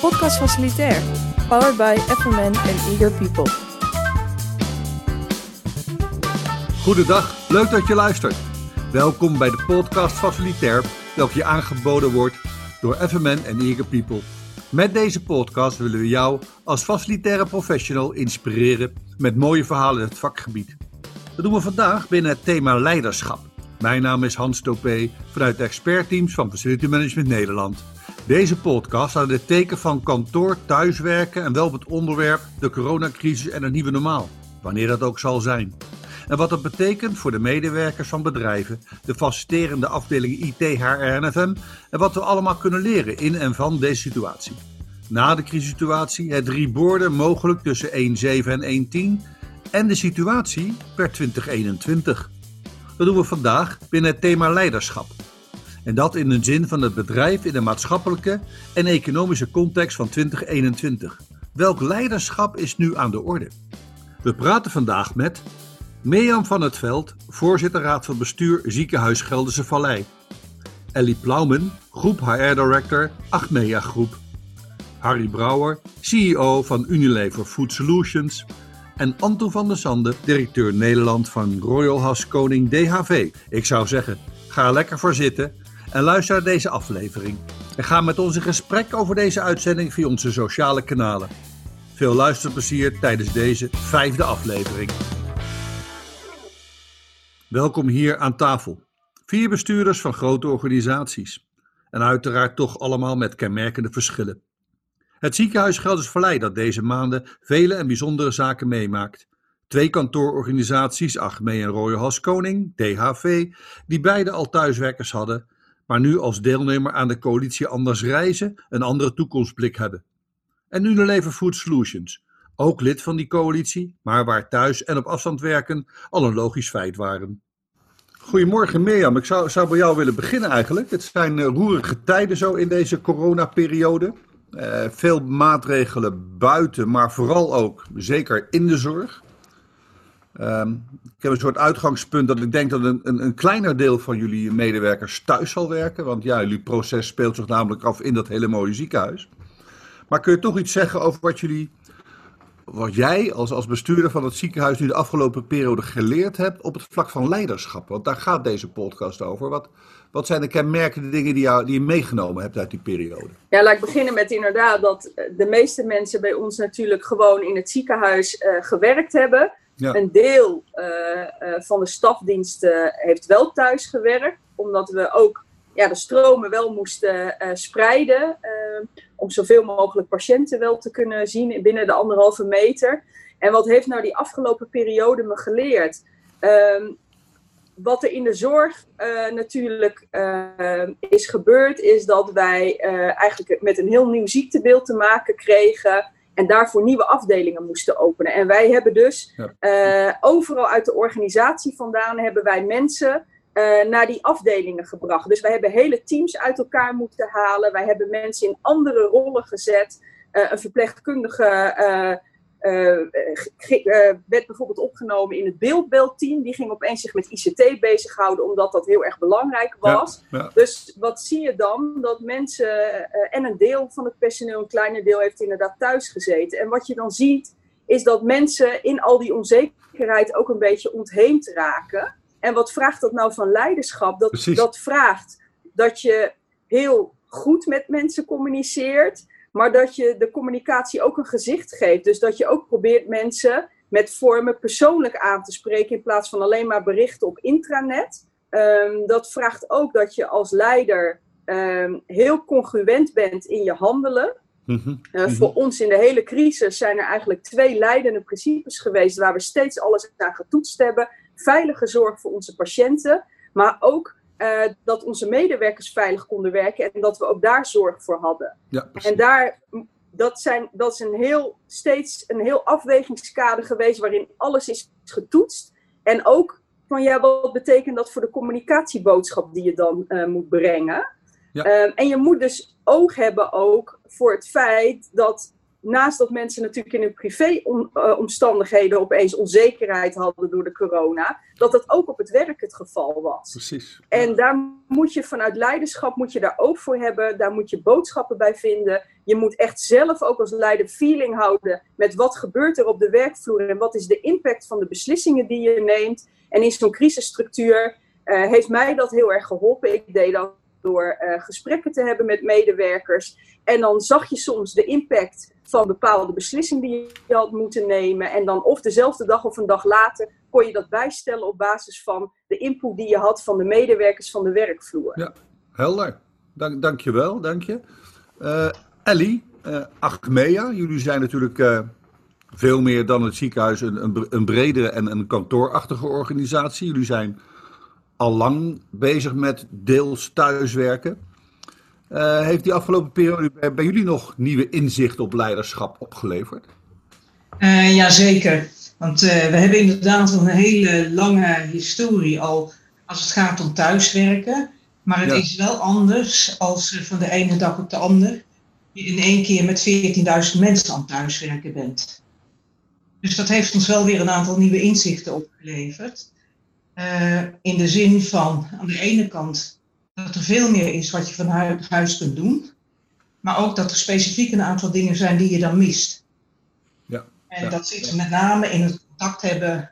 podcast facilitair. Powered by FMN en Eager People. Goedendag, leuk dat je luistert. Welkom bij de podcast Facilitair, welke je aangeboden wordt door FMN en Eager People. Met deze podcast willen we jou als facilitaire professional inspireren met mooie verhalen in het vakgebied. Dat doen we vandaag binnen het thema leiderschap. Mijn naam is Hans Topé vanuit de expertteams van Facility Management Nederland. Deze podcast staat in het teken van kantoor, thuiswerken en wel op het onderwerp de coronacrisis en het nieuwe normaal, wanneer dat ook zal zijn. En wat dat betekent voor de medewerkers van bedrijven, de faciliterende afdelingen IT, HR en FM en wat we allemaal kunnen leren in en van deze situatie. Na de crisissituatie het reboarden mogelijk tussen 1.7 en 1.10 en de situatie per 2021. Dat doen we vandaag binnen het thema leiderschap. En dat in de zin van het bedrijf in de maatschappelijke en economische context van 2021. Welk leiderschap is nu aan de orde? We praten vandaag met Mirjam van het Veld, voorzitter Raad van Bestuur Ziekenhuis Gelderse Vallei. Ellie Plaumen, groep HR Director Achmea Groep. Harry Brouwer, CEO van Unilever Food Solutions. En Anton van der Sande, directeur Nederland van Royal Haskoning Koning DHV. Ik zou zeggen, ga lekker voor zitten en luister naar deze aflevering. En ga met ons in gesprek over deze uitzending via onze sociale kanalen. Veel luisterplezier tijdens deze vijfde aflevering. Welkom hier aan tafel. Vier bestuurders van grote organisaties. En uiteraard toch allemaal met kenmerkende verschillen. Het ziekenhuis Gelders Vallei dat deze maanden vele en bijzondere zaken meemaakt. Twee kantoororganisaties, Achmee en Royal Haskoning, DHV, die beide al thuiswerkers hadden maar nu als deelnemer aan de coalitie Anders Reizen een andere toekomstblik hebben. En Unilever Food Solutions, ook lid van die coalitie, maar waar thuis en op afstand werken al een logisch feit waren. Goedemorgen Mirjam, ik zou, zou bij jou willen beginnen eigenlijk. Het zijn uh, roerige tijden zo in deze coronaperiode. Uh, veel maatregelen buiten, maar vooral ook zeker in de zorg. Um, ik heb een soort uitgangspunt dat ik denk dat een, een, kleiner deel van jullie medewerkers thuis zal werken. Want ja, jullie proces speelt zich namelijk af in dat hele mooie ziekenhuis. Maar kun je toch iets zeggen over wat jullie, wat jij als, als bestuurder van het ziekenhuis nu de afgelopen periode geleerd hebt op het vlak van leiderschap? Want daar gaat deze podcast over. Wat, wat zijn de kenmerkende dingen die, die je meegenomen hebt uit die periode? Ja, laat ik beginnen met inderdaad dat de meeste mensen bij ons natuurlijk gewoon in het ziekenhuis uh, gewerkt hebben. Een deel uh, uh, van de stafdiensten heeft wel thuis gewerkt, omdat we ook ja, de stromen wel moesten uh, spreiden. om zoveel mogelijk patiënten wel te kunnen zien binnen de anderhalve meter. En wat heeft nou die afgelopen periode me geleerd? Ehm, wat er in de zorg natuurlijk is gebeurd, is dat wij eigenlijk met een heel nieuw ziektebeeld te maken kregen. En daarvoor nieuwe afdelingen moesten openen. En wij hebben dus uh, overal uit de organisatie vandaan hebben wij mensen uh, naar die afdelingen gebracht. Dus wij hebben hele teams uit elkaar moeten halen. Wij hebben mensen in andere rollen gezet. Uh, een verpleegkundige werd bijvoorbeeld opgenomen in het beeldbeeldteam. Die ging opeens zich met ICT bezighouden, omdat dat heel erg belangrijk was. Ja, ja. Dus wat zie je dan? Dat mensen, en een deel van het personeel, een kleiner deel, heeft inderdaad thuis gezeten. En wat je dan ziet, is dat mensen in al die onzekerheid ook een beetje ontheemd raken. En wat vraagt dat nou van leiderschap? Dat, dat vraagt dat je heel goed met mensen communiceert maar dat je de communicatie ook een gezicht geeft. Dus dat je ook probeert mensen met vormen persoonlijk aan te spreken in plaats van alleen maar berichten op intranet. Um, dat vraagt ook dat je als leider um, heel congruent bent in je handelen. Mm -hmm. uh, mm -hmm. Voor ons in de hele crisis zijn er eigenlijk twee leidende principes geweest waar we steeds alles aan getoetst hebben. Veilige zorg voor onze patiënten, maar ook uh, dat onze medewerkers veilig konden werken en dat we ook daar zorg voor hadden. Ja, en daar, dat, zijn, dat is een heel, steeds een heel afwegingskader geweest waarin alles is getoetst. En ook van ja, wat betekent dat voor de communicatieboodschap die je dan uh, moet brengen? Ja. Um, en je moet dus oog hebben ook voor het feit dat naast dat mensen natuurlijk in hun privé-omstandigheden eh, opeens onzekerheid hadden door de corona, dat dat ook op het werk het geval was. Precies. En daar moet je vanuit leiderschap moet je daar ook voor hebben. Daar moet je boodschappen bij vinden. Je moet echt zelf ook als leider feeling houden met wat gebeurt er op de werkvloer en wat is de impact van de beslissingen die je neemt. En in zo'n crisisstructuur uh, heeft mij dat heel erg geholpen. Ik deed dat door uh, gesprekken te hebben met medewerkers. En dan zag je soms de impact van bepaalde beslissingen die je had moeten nemen. En dan of dezelfde dag of een dag later kon je dat bijstellen op basis van de input die je had van de medewerkers van de werkvloer. Ja, helder. Dank, dank je wel, dank je. Uh, Ellie, uh, Achmea, jullie zijn natuurlijk veel meer dan het ziekenhuis een, een, een bredere en een kantoorachtige organisatie. Jullie zijn al lang bezig met deels thuiswerken. Uh, heeft die afgelopen periode bij jullie nog nieuwe inzichten op leiderschap opgeleverd? Uh, Jazeker. Want uh, we hebben inderdaad een hele lange historie al als het gaat om thuiswerken. Maar het ja. is wel anders als van de ene dag op de ander je in één keer met 14.000 mensen aan thuiswerken bent. Dus dat heeft ons wel weer een aantal nieuwe inzichten opgeleverd. Uh, in de zin van aan de ene kant dat er veel meer is wat je van huis kunt doen, maar ook dat er specifiek een aantal dingen zijn die je dan mist. Ja, en ja, dat zit met name in het contact hebben,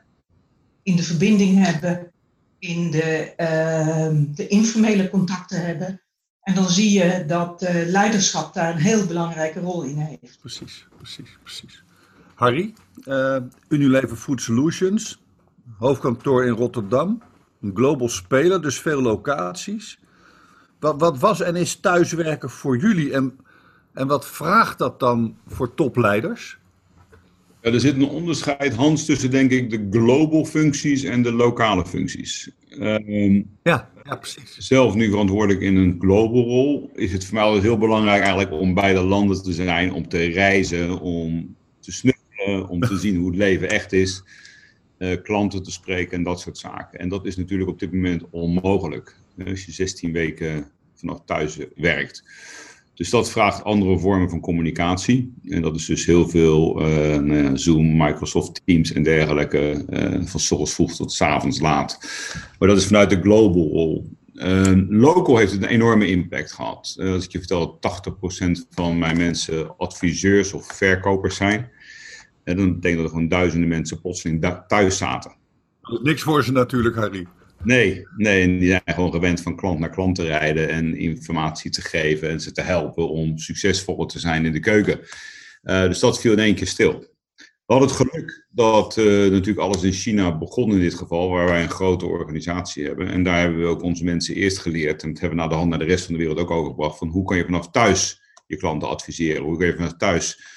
in de verbinding hebben, in de, uh, de informele contacten hebben. En dan zie je dat uh, leiderschap daar een heel belangrijke rol in heeft. Precies, precies, precies. Harry, uh, Unilever Food Solutions, hoofdkantoor in Rotterdam. Een global speler, dus veel locaties. Wat, wat was en is thuiswerken voor jullie en, en wat vraagt dat dan voor topleiders? Ja, er zit een onderscheid, Hans, tussen denk ik de global functies en de lokale functies. Um, ja, ja, precies. Zelf nu verantwoordelijk in een global rol, is het voor mij altijd heel belangrijk eigenlijk om bij de landen te zijn, om te reizen, om te snuffelen, om te zien hoe het leven echt is. Uh, klanten te spreken en dat soort zaken. En dat is natuurlijk op dit moment onmogelijk. Als je 16 weken vanaf thuis werkt. Dus dat vraagt andere vormen van communicatie. En dat is dus heel veel uh, Zoom, Microsoft Teams en dergelijke. Uh, van s ochtends vroeg tot s avonds laat. Maar dat is vanuit de global rol. Uh, local heeft het een enorme impact gehad. als ik je vertel dat 80% van mijn mensen adviseurs of verkopers zijn. En dan denk ik dat er gewoon duizenden mensen plotseling thuis zaten. Niks voor ze natuurlijk, Harry. Nee, nee, en die zijn gewoon gewend van klant naar klant te rijden en informatie te geven en ze te helpen om succesvoller te zijn in de keuken. Uh, dus dat viel in één keer stil. We hadden het geluk dat uh, natuurlijk alles in China begon in dit geval, waar wij een grote organisatie hebben. En daar hebben we ook onze mensen eerst geleerd en dat hebben we naar de hand naar de rest van de wereld ook overgebracht. Van hoe kan je vanaf thuis je klanten adviseren? Hoe kan je vanaf thuis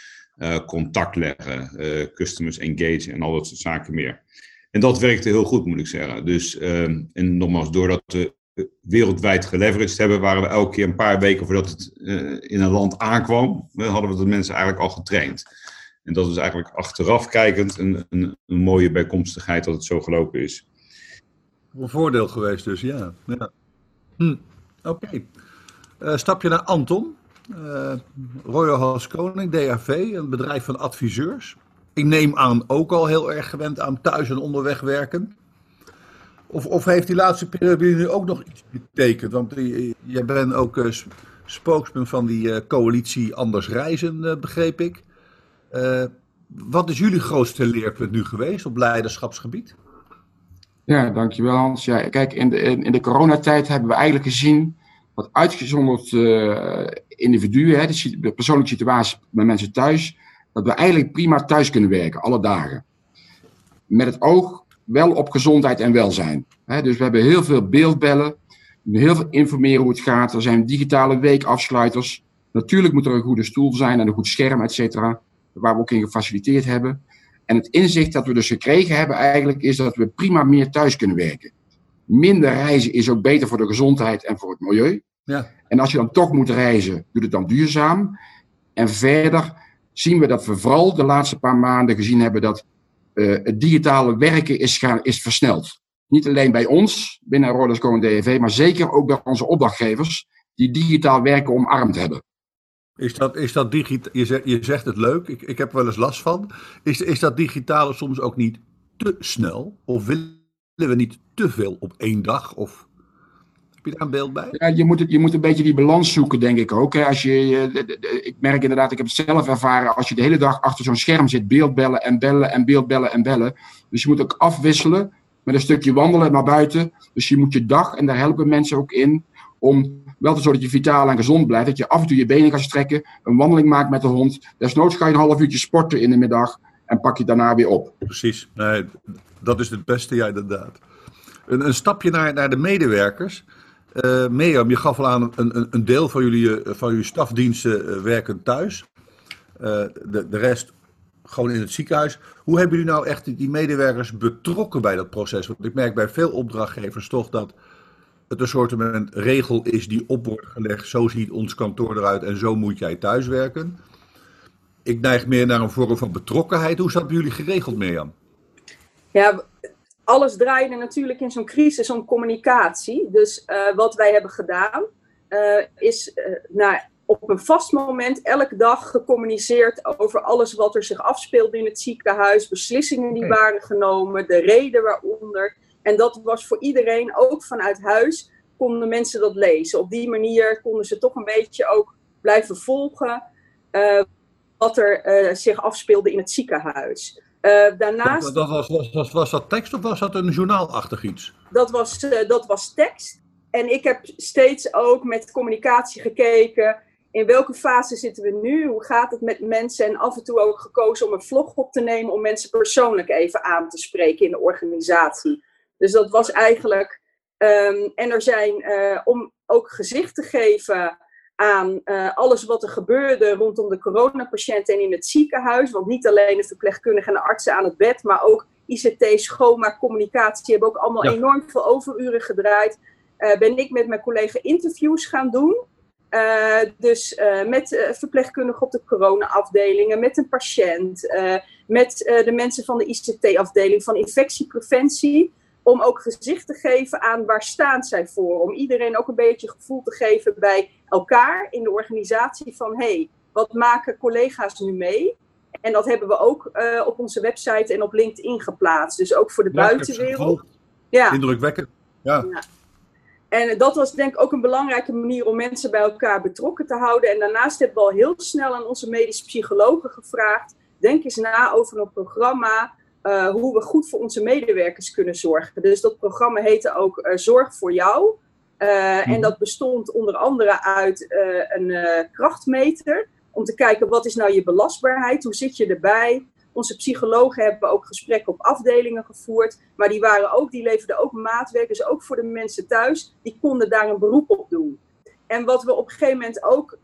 contact leggen, customers engage en al dat soort zaken meer. En dat werkte heel goed, moet ik zeggen. Dus, uh, en nogmaals, doordat we wereldwijd geleveraged hebben, waren we elke keer een paar weken voordat het uh, in een land aankwam, hadden we de mensen eigenlijk al getraind. En dat is eigenlijk achteraf kijkend een, een, mooie bijkomstigheid dat het zo gelopen is. Een voordeel geweest dus, ja. ja. Hm. Oké. Okay. Stapje naar Anton. Uh, Royal Haskoning, DAV, een bedrijf van adviseurs. Ik neem aan ook al heel erg gewend aan thuis en onderweg werken. Of, of heeft die laatste periode nu ook nog iets betekend? Want je bent ook uh, spokesman van die uh, coalitie Anders Reizen, begreep ik. wat is jullie grootste leerpunt nu geweest op leiderschapsgebied? Ja, dankjewel Hans. Ja, kijk, in in de coronatijd hebben we eigenlijk gezien wat uitgezonderd individuen, hè, de, persoonlijke situatie met mensen thuis, dat we eigenlijk prima thuis kunnen werken, alle dagen. Met het oog wel op gezondheid en welzijn. dus we hebben heel veel beeldbellen, heel veel informeren hoe het gaat. Er zijn digitale weekafsluiters. Natuurlijk moet er een goede stoel zijn en een goed scherm, et cetera, waar we ook in gefaciliteerd hebben. En het inzicht dat we dus gekregen hebben eigenlijk is dat we prima meer thuis kunnen werken. Minder reizen is ook beter voor de gezondheid en voor het milieu. Ja. En als je dan toch moet reizen, doe het dan duurzaam. En verder zien we dat we vooral de laatste paar maanden gezien hebben dat uh, het digitale werken is, gaan, is versneld. Niet alleen bij ons, binnen Rollers en DEV, maar zeker ook bij onze opdrachtgevers, die digitaal werken omarmd hebben. Is dat, is dat digitaal? Je, zegt, je zegt het leuk, ik, ik heb er wel eens last van. Is, is dat digitale soms ook niet te snel? Of willen we niet te veel op één dag? Of heb je daar een beeld bij? Ja, je, moet het, je moet een beetje die balans zoeken, denk ik ook. Als je, ik merk inderdaad, ik heb het zelf ervaren, als je de hele dag achter zo'n scherm zit, beeldbellen en bellen en beeldbellen en bellen. Dus je moet ook afwisselen met een stukje wandelen naar buiten. Dus je moet je dag, en daar helpen mensen ook in, om wel te zorgen dat je vitaal en gezond blijft. Dat je af en toe je benen gaat strekken, een wandeling maakt met de hond. Desnoods ga je een half uurtje sporten in de middag en pak je daarna weer op. Precies, nee, dat is het beste, ja, inderdaad. Een, een stapje naar, naar de medewerkers. Uh, Mirjam, je gaf al aan een, een, deel van jullie, eh, van jullie stafdiensten uh, werken thuis. De, de rest gewoon in het ziekenhuis. Hoe hebben jullie nou echt die medewerkers betrokken bij dat proces? Want ik merk bij veel opdrachtgevers toch dat het een soort regel is die op wordt gelegd. Zo ziet ons kantoor eruit en zo moet jij thuiswerken. Ik neig meer naar een vorm van betrokkenheid. Hoe is bij jullie geregeld, Mirjam? Ja, alles draaide natuurlijk in zo'n crisis om communicatie. Dus uh, wat wij hebben gedaan, uh, is uh, nou, op een vast moment elke dag gecommuniceerd over alles wat er zich afspeelde in het ziekenhuis, beslissingen die waren genomen, de reden waaronder. En dat was voor iedereen, ook vanuit huis, konden mensen dat lezen. Op die manier konden ze toch een beetje ook blijven volgen wat er zich afspeelde in het ziekenhuis. Uh, daarnaast, dat, dat was, was, was, dat tekst of was dat een journaalachtig iets? Dat was, dat was tekst. En ik heb steeds ook met communicatie gekeken. In welke fase zitten we nu? Hoe gaat het met mensen? En af en toe ook gekozen om een vlog op te nemen om mensen persoonlijk even aan te spreken in de organisatie. Dus dat was eigenlijk. Um, en er zijn, uh, om ook gezicht te geven aan uh, alles wat er gebeurde rondom de coronapatiënten en in het ziekenhuis. Want niet alleen de verpleegkundigen en de artsen aan het bed, maar ook ICT, schoonmaak, communicatie hebben ook allemaal ja. enorm veel overuren gedraaid. Uh, ben ik met mijn collega interviews gaan doen. Uh, dus uh, met verpleegkundigen op de corona-afdelingen, met een patiënt, met de mensen van de ICT-afdeling van infectiepreventie om ook gezicht te geven aan waar staan zij voor. Om iedereen ook een beetje gevoel te geven bij elkaar in de organisatie van hé, hey, wat maken collega's nu mee? En dat hebben we ook uh, op onze website en op LinkedIn geplaatst. Dus ook voor de ja, buitenwereld. Ja. Indrukwekkend. Ja. ja. En dat was denk ik ook een belangrijke manier om mensen bij elkaar betrokken te houden. En daarnaast hebben we al heel snel aan onze medische psychologen gevraagd. Denk eens na over een programma uh, hoe we goed voor onze medewerkers kunnen zorgen. Dus dat programma heette ook uh, Zorg voor jou. Uh, en dat bestond onder andere uit een krachtmeter. Om te kijken wat is nou je belastbaarheid, hoe zit je erbij. Onze psychologen hebben ook gesprekken op afdelingen gevoerd. Maar die, waren ook, die leverden ook maatwerk. Dus ook voor de mensen thuis. Die konden daar een beroep op doen. En wat we op een gegeven moment ook,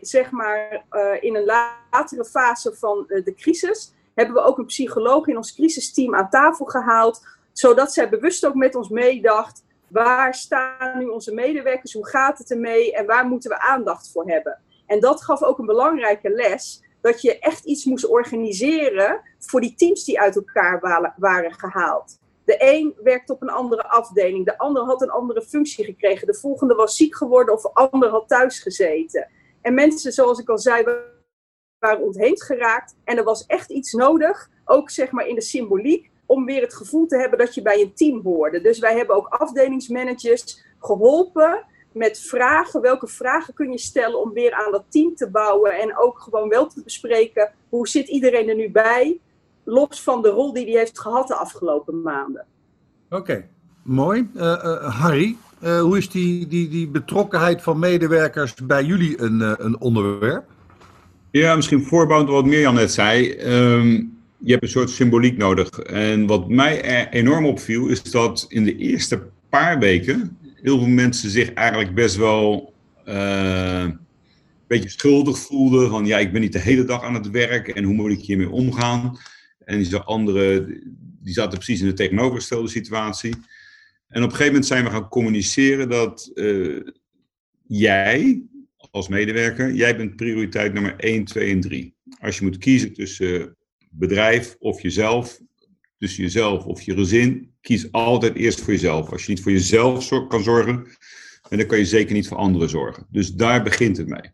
zeg maar, in een latere fase van de crisis hebben we ook een psycholoog in ons crisisteam aan tafel gehaald, zodat zij bewust ook met ons meedacht, waar staan nu onze medewerkers, hoe gaat het ermee en waar moeten we aandacht voor hebben. En dat gaf ook een belangrijke les, dat je echt iets moest organiseren voor die teams die uit elkaar waren gehaald. De een werkt op een andere afdeling, de ander had een andere functie gekregen, de volgende was ziek geworden of de ander had thuis gezeten. En mensen, zoals ik al zei, waren ontheemd geraakt. En er was echt iets nodig, ook zeg maar in de symboliek, om weer het gevoel te hebben dat je bij een team hoorde. Dus wij hebben ook afdelingsmanagers geholpen met vragen. Welke vragen kun je stellen om weer aan dat team te bouwen en ook gewoon wel te bespreken hoe zit iedereen er nu bij, los van de rol die hij heeft gehad de afgelopen maanden. Oké, mooi. Uh, uh, Harry, uh, hoe is die, die, die betrokkenheid van medewerkers bij jullie een, een onderwerp? Ja, misschien voorbouwend wat Mirjam net zei. Um, je hebt een soort symboliek nodig. En wat mij enorm opviel, is dat in de eerste paar weken heel veel mensen zich eigenlijk best wel uh, een beetje schuldig voelden. Van ja, ik ben niet de hele dag aan het werk en hoe moet ik hiermee omgaan? En die anderen, die zaten precies in de tegenovergestelde situatie. En op een gegeven moment zijn we gaan communiceren dat uh, jij als medewerker, jij bent prioriteit nummer 1, 2 en 3. Als je moet kiezen tussen bedrijf of jezelf, tussen jezelf of je gezin, kies altijd eerst voor jezelf. Als je niet voor jezelf kan zorgen, dan kan je zeker niet voor anderen zorgen. Dus daar begint het mee.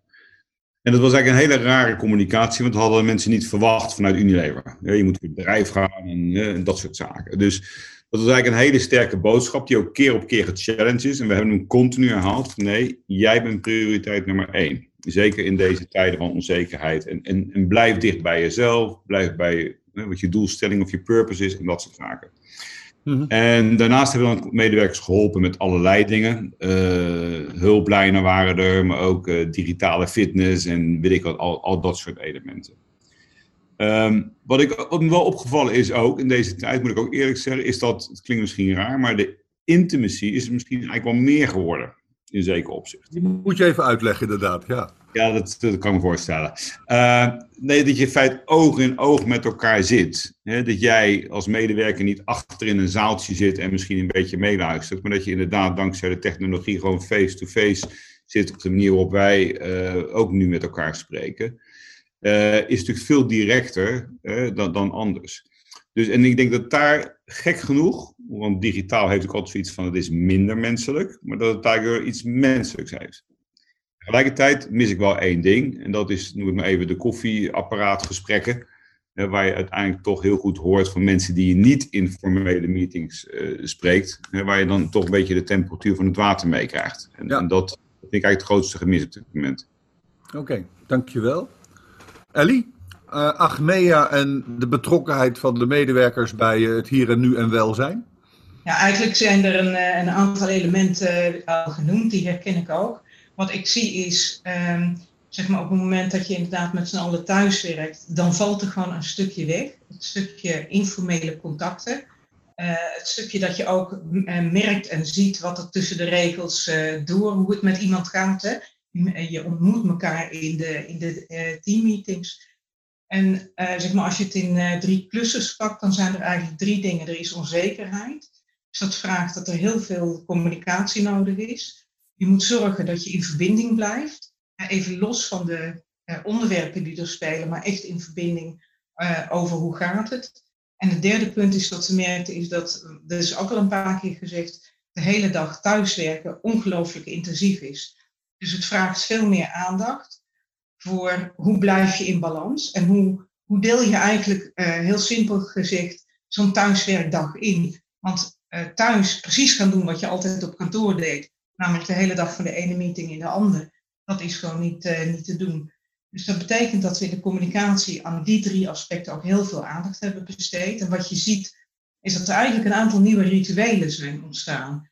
En dat was eigenlijk een hele rare communicatie, want dat hadden mensen niet verwacht vanuit Unilever. je moet op bedrijf gaan en, en, dat soort zaken. Dus dat was eigenlijk een hele sterke boodschap, die ook keer op keer gechallenged is. En we hebben hem continu herhaald nee, jij bent prioriteit nummer één. Zeker in deze tijden van onzekerheid. En, en, en blijf dicht bij jezelf, blijf bij wat je doelstelling of je purpose is en dat soort zaken. Mhm. En daarnaast hebben we dan medewerkers geholpen met allerlei dingen. Uh, hulplijnen waren er, maar ook uh, digitale fitness en weet ik wat, al, al dat soort elementen. Um, wat, ik, wat me wel opgevallen is ook in deze tijd, moet ik ook eerlijk zeggen, is dat, het klinkt misschien raar, maar de intimacy is misschien eigenlijk wel meer geworden in zekere opzicht. Die moet je even uitleggen, inderdaad. Ja, ja dat, dat kan ik me voorstellen. Uh, nee, dat je in feite oog in oog met elkaar zit. Hè? Dat jij als medewerker niet achter in een zaaltje zit en misschien een beetje meeluistert, maar dat je inderdaad dankzij de technologie gewoon face-to-face zit op de manier waarop wij uh, ook nu met elkaar spreken. Uh, is natuurlijk veel directer dan, dan anders. Dus, en ik denk dat daar gek genoeg, want digitaal heeft ook altijd zoiets van het is minder menselijk, maar dat het daar iets menselijks heeft. Tegelijkertijd mis ik wel één ding, en dat is, noem ik maar even, de koffieapparaatgesprekken, waar je uiteindelijk toch heel goed hoort van mensen die je niet in formele meetings uh, spreekt, waar je dan toch een beetje de temperatuur van het water meekrijgt. En, en, dat vind ik eigenlijk het grootste gemis op dit moment. Oké, dankjewel. Ellie? uh, Achmea en de betrokkenheid van de medewerkers bij uh, het hier en nu en welzijn? Ja, eigenlijk zijn er een, eh, een aantal elementen al genoemd, die herken ik ook. Wat ik zie is, um, zeg maar op het moment dat je inderdaad met z'n allen thuis werkt, dan valt er gewoon een stukje weg. Het stukje informele contacten. Het stukje dat je ook merkt en ziet wat er tussen de regels door, hoe het met iemand gaat. Hè. Je, ontmoet elkaar in de, in de teammeetings. En uh, zeg maar, als je het in uh, drie klussen pakt, dan zijn er eigenlijk drie dingen. Er is onzekerheid. Dus dat vraagt dat er heel veel communicatie nodig is. Je moet zorgen dat je in verbinding blijft. even los van de onderwerpen die er spelen, maar echt in verbinding over hoe gaat het. En het derde punt is dat ze merkten, is dat, dat is ook al een paar keer gezegd, de hele dag thuiswerken ongelooflijk intensief is. Dus het vraagt veel meer aandacht voor hoe blijf je in balans en hoe, hoe deel je eigenlijk, uh, heel simpel gezegd, zo'n thuiswerkdag in. Want uh, thuis precies gaan doen wat je altijd op kantoor deed, namelijk de hele dag van de ene meeting in de andere, dat is gewoon niet, uh, niet te doen. Dus dat betekent dat we in de communicatie aan die drie aspecten ook heel veel aandacht hebben besteed. En wat je ziet, is dat er eigenlijk een aantal nieuwe rituelen zijn ontstaan.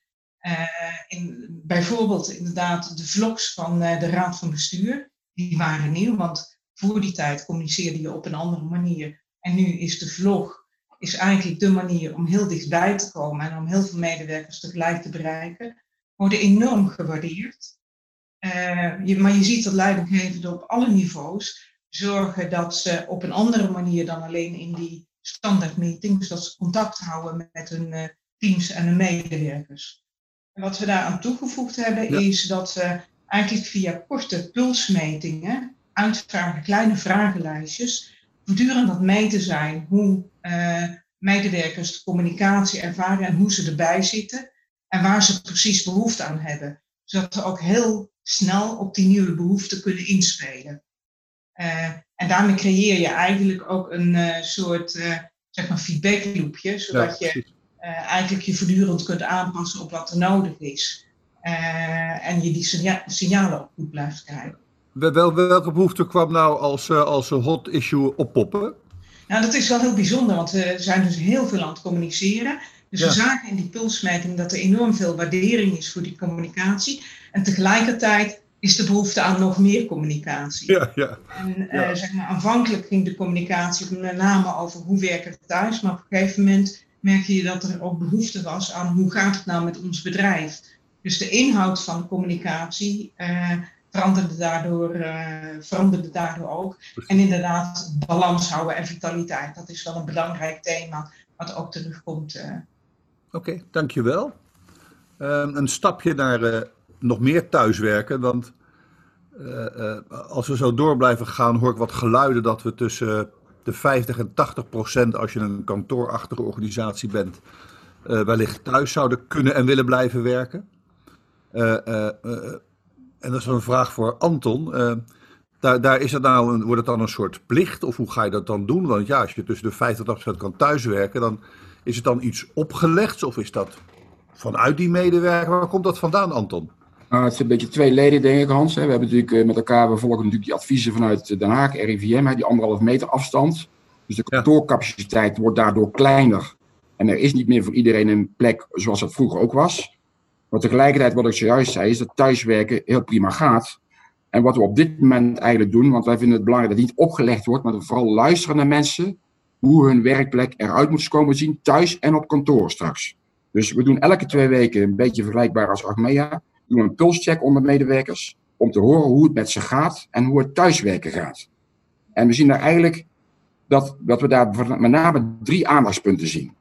In, bijvoorbeeld inderdaad de vlogs van de Raad van Bestuur die waren nieuw. Want voor die tijd communiceerde je op een andere manier. En nu is de vlog is eigenlijk de manier om heel dichtbij te komen en om heel veel medewerkers tegelijk te bereiken. Worden enorm gewaardeerd. Je, maar je ziet dat leidinggevenden op alle niveaus zorgen dat ze op een andere manier dan alleen in die standaard meetings, dat ze contact houden met hun teams en hun medewerkers. En wat we daaraan toegevoegd hebben is dat we eigenlijk via korte pulsmetingen, uitvragen, kleine vragenlijstjes, voortdurend dat meten zijn hoe uh, medewerkers de communicatie ervaren en hoe ze erbij zitten en waar ze precies behoefte aan hebben. Zodat ze ook heel snel op die nieuwe behoeften kunnen inspelen. Uh, en daarmee creëer je eigenlijk ook een uh, soort zeg maar feedback loopje, zodat ja, je eigenlijk je voortdurend kunt aanpassen op wat er nodig is. Uh, en je die signa signalen ook goed blijft krijgen. Wel, welke behoefte kwam nou als, uh, als een hot issue oppoppen? Nou, dat is wel heel bijzonder, want we zijn dus heel veel aan het communiceren. Dus ja. we zagen in die pulsmeting dat er enorm veel waardering is voor die communicatie. En tegelijkertijd is de behoefte aan nog meer communicatie. Ja, ja. En uh, zeg maar, aanvankelijk ging de communicatie met name over hoe werken we thuis. Maar op een gegeven moment merkte je dat er ook behoefte was aan hoe gaat het nou met ons bedrijf. Dus de inhoud van communicatie uh, veranderde, daardoor, uh, veranderde daardoor ook. En inderdaad, balans houden en vitaliteit. Dat is wel een belangrijk thema wat ook terugkomt. Uh. Oké, okay, dankjewel. Um, een stapje naar nog meer thuiswerken. Want als we zo door blijven gaan, hoor ik wat geluiden dat we tussen de 50 en 80 procent, als je een kantoorachtige organisatie bent, wellicht thuis zouden kunnen en willen blijven werken. Uh, uh, en dat is een vraag voor Anton. Daar, daar is het nou een, wordt het dan een soort plicht of hoe ga je dat dan doen? Want ja, als je tussen de 50 en 80% kan thuiswerken, dan is het dan iets opgelegd of is dat vanuit die medewerker? Waar komt dat vandaan, Anton? Nou, het is een beetje tweeledig, denk ik, Hans. We hebben natuurlijk eh, met elkaar, we volgen natuurlijk die adviezen vanuit Den Haag, RIVM, die anderhalf meter afstand. Dus de kantoorcapaciteit wordt daardoor kleiner. En er is niet meer voor iedereen een plek zoals het vroeger ook was. Maar tegelijkertijd, wat ik zojuist zei, is dat thuiswerken heel prima gaat. En wat we op dit moment eigenlijk doen, want wij vinden het belangrijk dat het niet opgelegd wordt, maar dat we vooral luisteren naar mensen hoe hun werkplek eruit moet komen zien, thuis en op kantoor straks. Dus we doen elke twee weken, een beetje vergelijkbaar als Achmea, doen een pulscheck onder medewerkers, om te horen hoe het met ze gaat en hoe het thuiswerken gaat. En we zien daar eigenlijk dat, dat we daar met name drie aandachtspunten zien.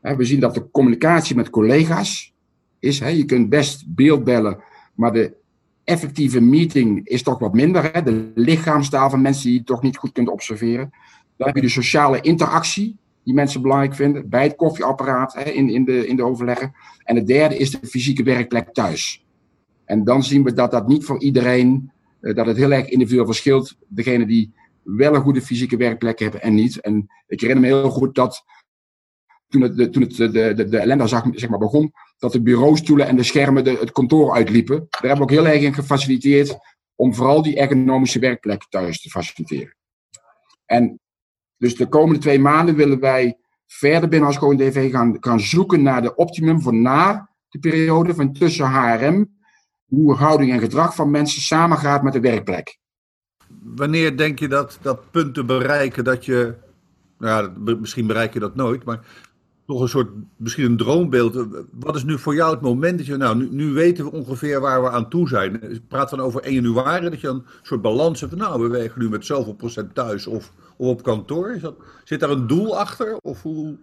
We zien dat de communicatie met collega's is. Je kunt best beeldbellen, maar de effectieve meeting is toch wat minder. De lichaamstaal van mensen die je toch niet goed kunt observeren. Dan heb je de sociale interactie, die mensen belangrijk vinden, bij het koffieapparaat in, in, de, in de overleggen. En het derde is de fysieke werkplek thuis. En dan zien we dat dat niet voor iedereen, eh, dat het heel erg individueel verschilt. Degene die wel een goede fysieke werkplek hebben en niet. En ik herinner me heel goed dat toen het, de, toen het de, de, de ellende zeg maar, begon, dat de bureaustoelen en de schermen de, het kantoor uitliepen. Daar hebben we ook heel erg in gefaciliteerd om vooral die ergonomische werkplek thuis te faciliteren. En dus de komende twee maanden willen wij verder binnen als Gewoon DV gaan, gaan zoeken naar de optimum voor na de periode van tussen HRM, hoe houding en gedrag van mensen samengaat met de werkplek wanneer denk je dat, dat punt te bereiken dat je, nou ja, misschien bereik je dat nooit, maar toch een soort, misschien een droombeeld. Wat is nu voor jou het moment dat je, nou, nu, nu weten we ongeveer waar we aan toe zijn. Ik praat van over 1 januari, dat je een soort balans hebt van, nou, we wegen nu met zoveel procent thuis of, of op kantoor. Is dat, zit daar een doel achter? Of hoe...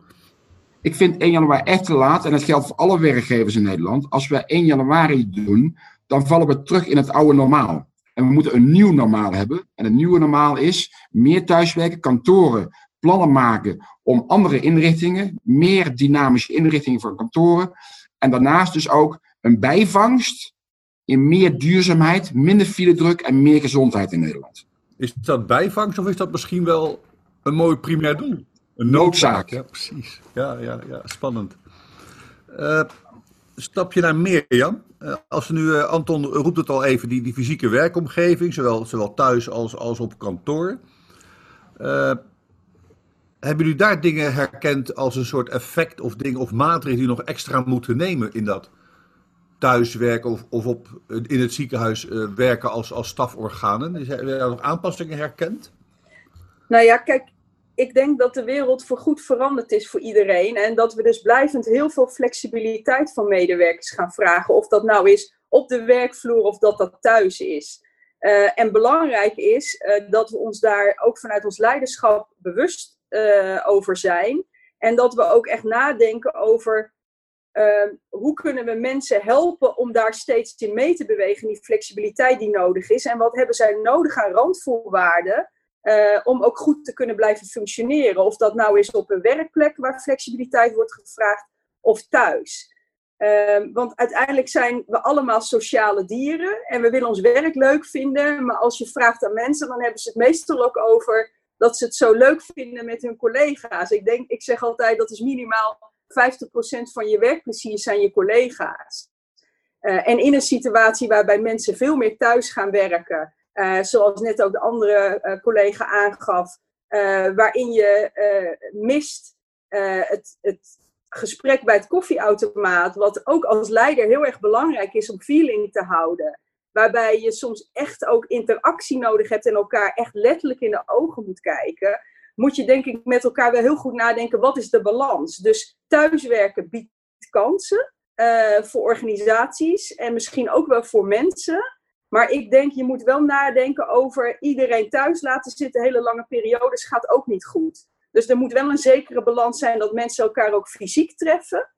Ik vind 1 januari echt te laat en dat geldt voor alle werkgevers in Nederland. Als we 1 januari doen, dan vallen we terug in het oude normaal. En we moeten een nieuw normaal hebben. En het nieuwe normaal is meer thuiswerken, kantoren, plannen maken om andere inrichtingen, meer dynamische inrichtingen voor kantoren. En daarnaast dus ook een bijvangst in meer duurzaamheid, minder file druk en meer gezondheid in Nederland. Is dat bijvangst of is dat misschien wel een mooi primair doel? Een noodzaak. Ja, precies. Ja, ja, ja spannend. Uh, stap je naar meer, Jan? Uh, als nu, uh, Anton roept het al even, die, die fysieke werkomgeving, zowel, zowel thuis als, als op kantoor. Uh, hebben jullie daar dingen herkend als een soort effect of dingen of maatregelen die nog extra moeten nemen in dat thuiswerken of, of op, in het ziekenhuis werken als, als staforganen? Hebben jullie daar nog aanpassingen herkend? Nou ja, kijk, ik denk dat de wereld voorgoed veranderd is voor iedereen. En dat we dus blijvend heel veel flexibiliteit van medewerkers gaan vragen. Of dat nou is op de werkvloer of dat dat thuis is. Uh, en belangrijk is uh, dat we ons daar ook vanuit ons leiderschap bewust uh, over zijn. En dat we ook echt nadenken over hoe kunnen we mensen helpen om daar steeds in mee te bewegen. Die flexibiliteit die nodig is. En wat hebben zij nodig aan randvoorwaarden uh, om ook goed te kunnen blijven functioneren. Of dat nou is op een werkplek waar flexibiliteit wordt gevraagd of thuis. Uh, want uiteindelijk zijn we allemaal sociale dieren en we willen ons werk leuk vinden. Maar als je vraagt aan mensen, dan hebben ze het meestal ook over dat ze het zo leuk vinden met hun collega's. Ik, denk, ik zeg altijd dat is minimaal 50% van je werkplezier zijn je collega's. Uh, en in een situatie waarbij mensen veel meer thuis gaan werken, uh, zoals net ook de andere uh, collega aangaf, uh, waarin je mist het, het, gesprek bij het koffieautomaat, wat ook als leider heel erg belangrijk is om feeling te houden. Waarbij je soms echt ook interactie nodig hebt en elkaar echt letterlijk in de ogen moet kijken. Moet je denk ik met elkaar wel heel goed nadenken, wat is de balans? Dus thuiswerken biedt kansen voor organisaties en misschien ook wel voor mensen. Maar ik denk, je moet wel nadenken over iedereen thuis laten zitten hele lange periodes gaat ook niet goed. Dus er moet wel een zekere balans zijn dat mensen elkaar ook fysiek treffen.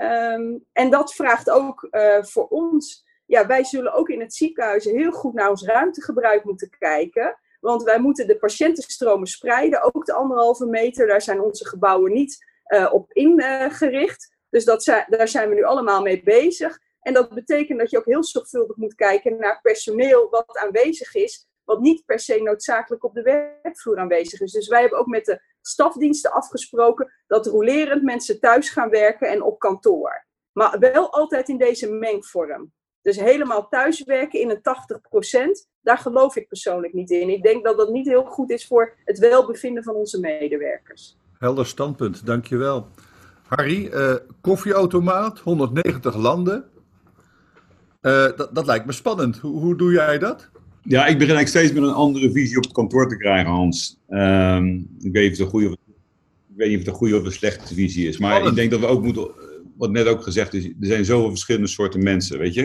Um, en dat vraagt ook uh, voor ons. Ja, wij zullen ook in het ziekenhuis heel goed naar ons ruimtegebruik moeten kijken. Want wij moeten de patiëntenstromen spreiden. Ook de anderhalve meter, daar zijn onze gebouwen niet uh, op ingericht. Dus dat zijn, daar zijn we nu allemaal mee bezig. En dat betekent dat je ook heel zorgvuldig moet kijken naar personeel wat aanwezig is. wat niet per se noodzakelijk op de werkvloer aanwezig is. Dus wij hebben ook met de stafdiensten afgesproken dat rolerend mensen thuis gaan werken en op kantoor. Maar wel altijd in deze mengvorm. Dus helemaal thuiswerken in een 80%, daar geloof ik persoonlijk niet in. Ik denk dat dat niet heel goed is voor het welbevinden van onze medewerkers. Helder standpunt, dankjewel. Harry, uh, koffieautomaat, 190 landen. Uh, dat, dat, lijkt me spannend. Hoe, hoe, doe jij dat? Ja, ik begin eigenlijk steeds met een andere visie op het kantoor te krijgen, Hans. Um, ik, weet niet of het een goede of, ik weet niet of het een goede of een slechte visie is. Maar ik denk dat we ook moeten, wat net ook gezegd is, er zijn zoveel verschillende soorten mensen, weet je.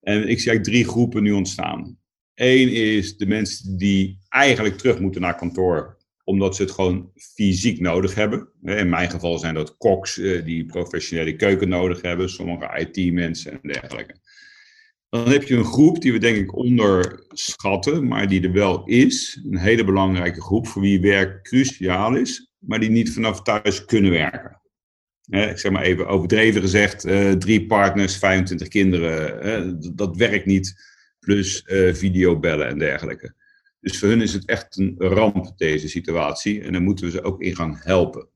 En ik zie eigenlijk drie groepen nu ontstaan. Eén is de mensen die eigenlijk terug moeten naar kantoor omdat ze het gewoon fysiek nodig hebben. In mijn geval zijn dat koks eh, die professionele keuken nodig hebben, sommige IT-mensen en dergelijke. Dan heb je een groep die we denk ik onderschatten, maar die er wel is. Een hele belangrijke groep voor wie werk cruciaal is, maar die niet vanaf thuis kunnen werken. ik zeg maar even overdreven gezegd, uh, drie partners, 25 kinderen, dat werkt niet, plus uh, videobellen en dergelijke. Dus voor hun is het echt een ramp, deze situatie. En daar moeten we ze ook in gaan helpen.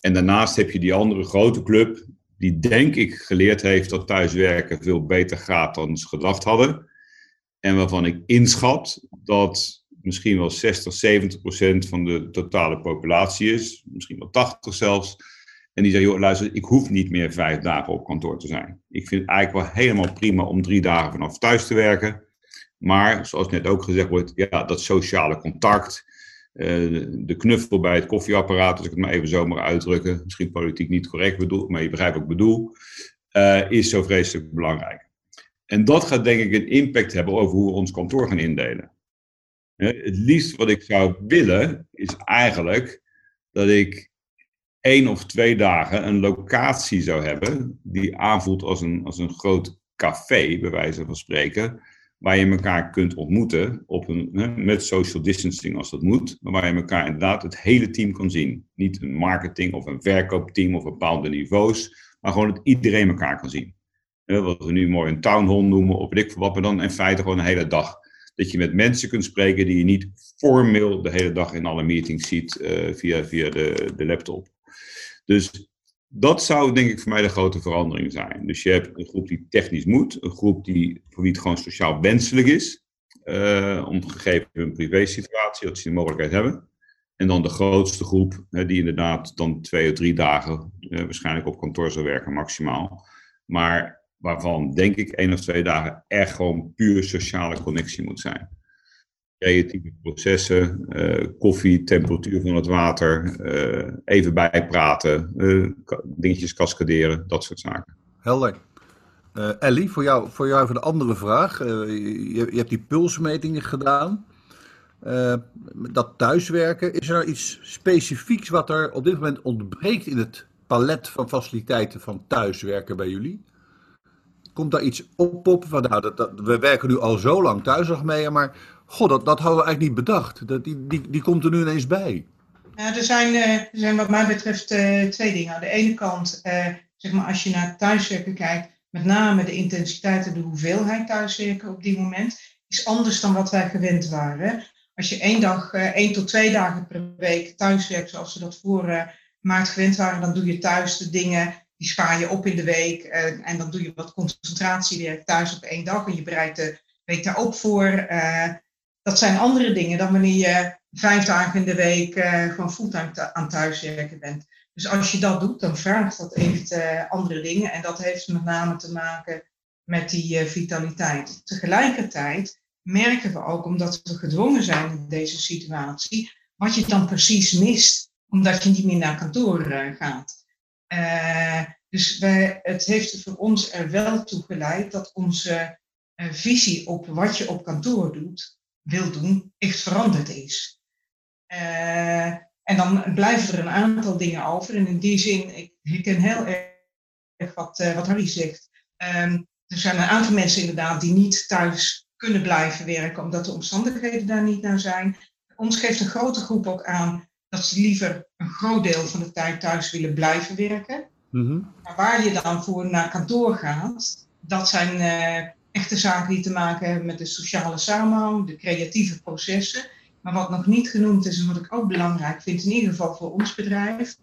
En daarnaast heb je die andere grote club, die denk ik geleerd heeft dat thuiswerken veel beter gaat dan ze gedacht hadden. En waarvan ik inschat dat misschien wel 60, 70 procent van de totale populatie is, misschien wel 80 zelfs. En die joh, luister, ik hoef niet meer vijf dagen op kantoor te zijn. Ik vind het eigenlijk wel helemaal prima om drie dagen vanaf thuis te werken. Maar zoals net ook gezegd wordt, ja, dat sociale contact, de knuffel bij het koffieapparaat, als ik het maar even zo mag uitdrukken, misschien politiek niet correct bedoel, maar je begrijpt wat ik bedoel, uh, is zo vreselijk belangrijk. En dat gaat denk ik een impact hebben over hoe we ons kantoor gaan indelen. het liefst wat ik zou willen, is eigenlijk dat ik één of twee dagen een locatie zou hebben die aanvoelt als een, als een groot café, bij wijze van spreken waar je elkaar kunt ontmoeten op een, met social distancing als dat moet, maar waar je elkaar inderdaad het hele team kan zien. Niet een marketing of een verkoopteam of bepaalde niveaus, maar gewoon dat iedereen elkaar kan zien. Wat we nu mooi een town hall noemen, of weet ik maar dan in feite gewoon een hele dag. Dat je met mensen kunt spreken die je niet formeel de hele dag in alle meetings ziet uh, via, via de, de laptop. Dus dat zou denk ik voor mij de grote verandering zijn. Dus je hebt een groep die technisch moet, een groep die, voor wie het gewoon sociaal wenselijk is, uh, om gegeven hun privésituatie, dat ze die mogelijkheid hebben. En dan de grootste groep, die inderdaad dan twee of drie dagen uh, waarschijnlijk op kantoor zal werken, maximaal. Maar waarvan denk ik één of twee dagen echt gewoon puur sociale connectie moet zijn creatieve processen, uh, koffie, temperatuur van het water, uh, even bijpraten, uh, dingetjes cascaderen, dat soort zaken. Helder. Ellie, voor jou, voor jou even een andere vraag. Je, je, hebt die pulsmetingen gedaan. dat thuiswerken, is er nou iets specifieks wat er op dit moment ontbreekt in het palet van faciliteiten van thuiswerken bij jullie? Komt daar iets oppoppen van, nou, dat, dat, we werken nu al zo lang thuis nog mee, maar God, dat, dat hadden we eigenlijk niet bedacht. Dat, die, die, die komt er nu ineens bij. Ja, er, zijn, uh, er zijn wat mij betreft uh, twee dingen. Aan de ene kant, uh, zeg maar, als je naar thuiswerken kijkt, met name de intensiteit en de hoeveelheid thuiswerken op dit moment, is anders dan wat wij gewend waren. Als je één dag, één tot twee dagen per week thuiswerkt, zoals we dat voor maart gewend waren, dan doe je thuis de dingen, die spaar je op in de week. en dan doe je wat concentratiewerk thuis op één dag en je bereidt de week daarop voor dat zijn andere dingen dan wanneer je vijf dagen in de week uh, gewoon fulltime aan thuiswerken bent. Dus als je dat doet, dan vraagt dat echt uh, andere dingen. En dat heeft met name te maken met die uh, vitaliteit. Tegelijkertijd merken we ook, omdat we gedwongen zijn in deze situatie, wat je dan precies mist, omdat je niet meer naar kantoor gaat. dus wij, het heeft voor ons er wel toe geleid dat onze visie op wat je op kantoor doet, wil doen, echt veranderd is. Uh, en dan blijven er een aantal dingen over. En in die zin, ik herken heel erg wat, uh, wat Harry zegt. Um, er zijn een aantal mensen inderdaad die niet thuis kunnen blijven werken, omdat de omstandigheden daar niet naar zijn. Ons geeft een grote groep ook aan dat ze liever een groot deel van de tijd thuis willen blijven werken. Mm -hmm. Maar waar je dan voor naar kantoor gaat, dat zijn uh, echte zaken die te maken hebben met de sociale samenhang, de creatieve processen. Maar wat nog niet genoemd is en wat ik ook belangrijk vind, in ieder geval voor ons bedrijf,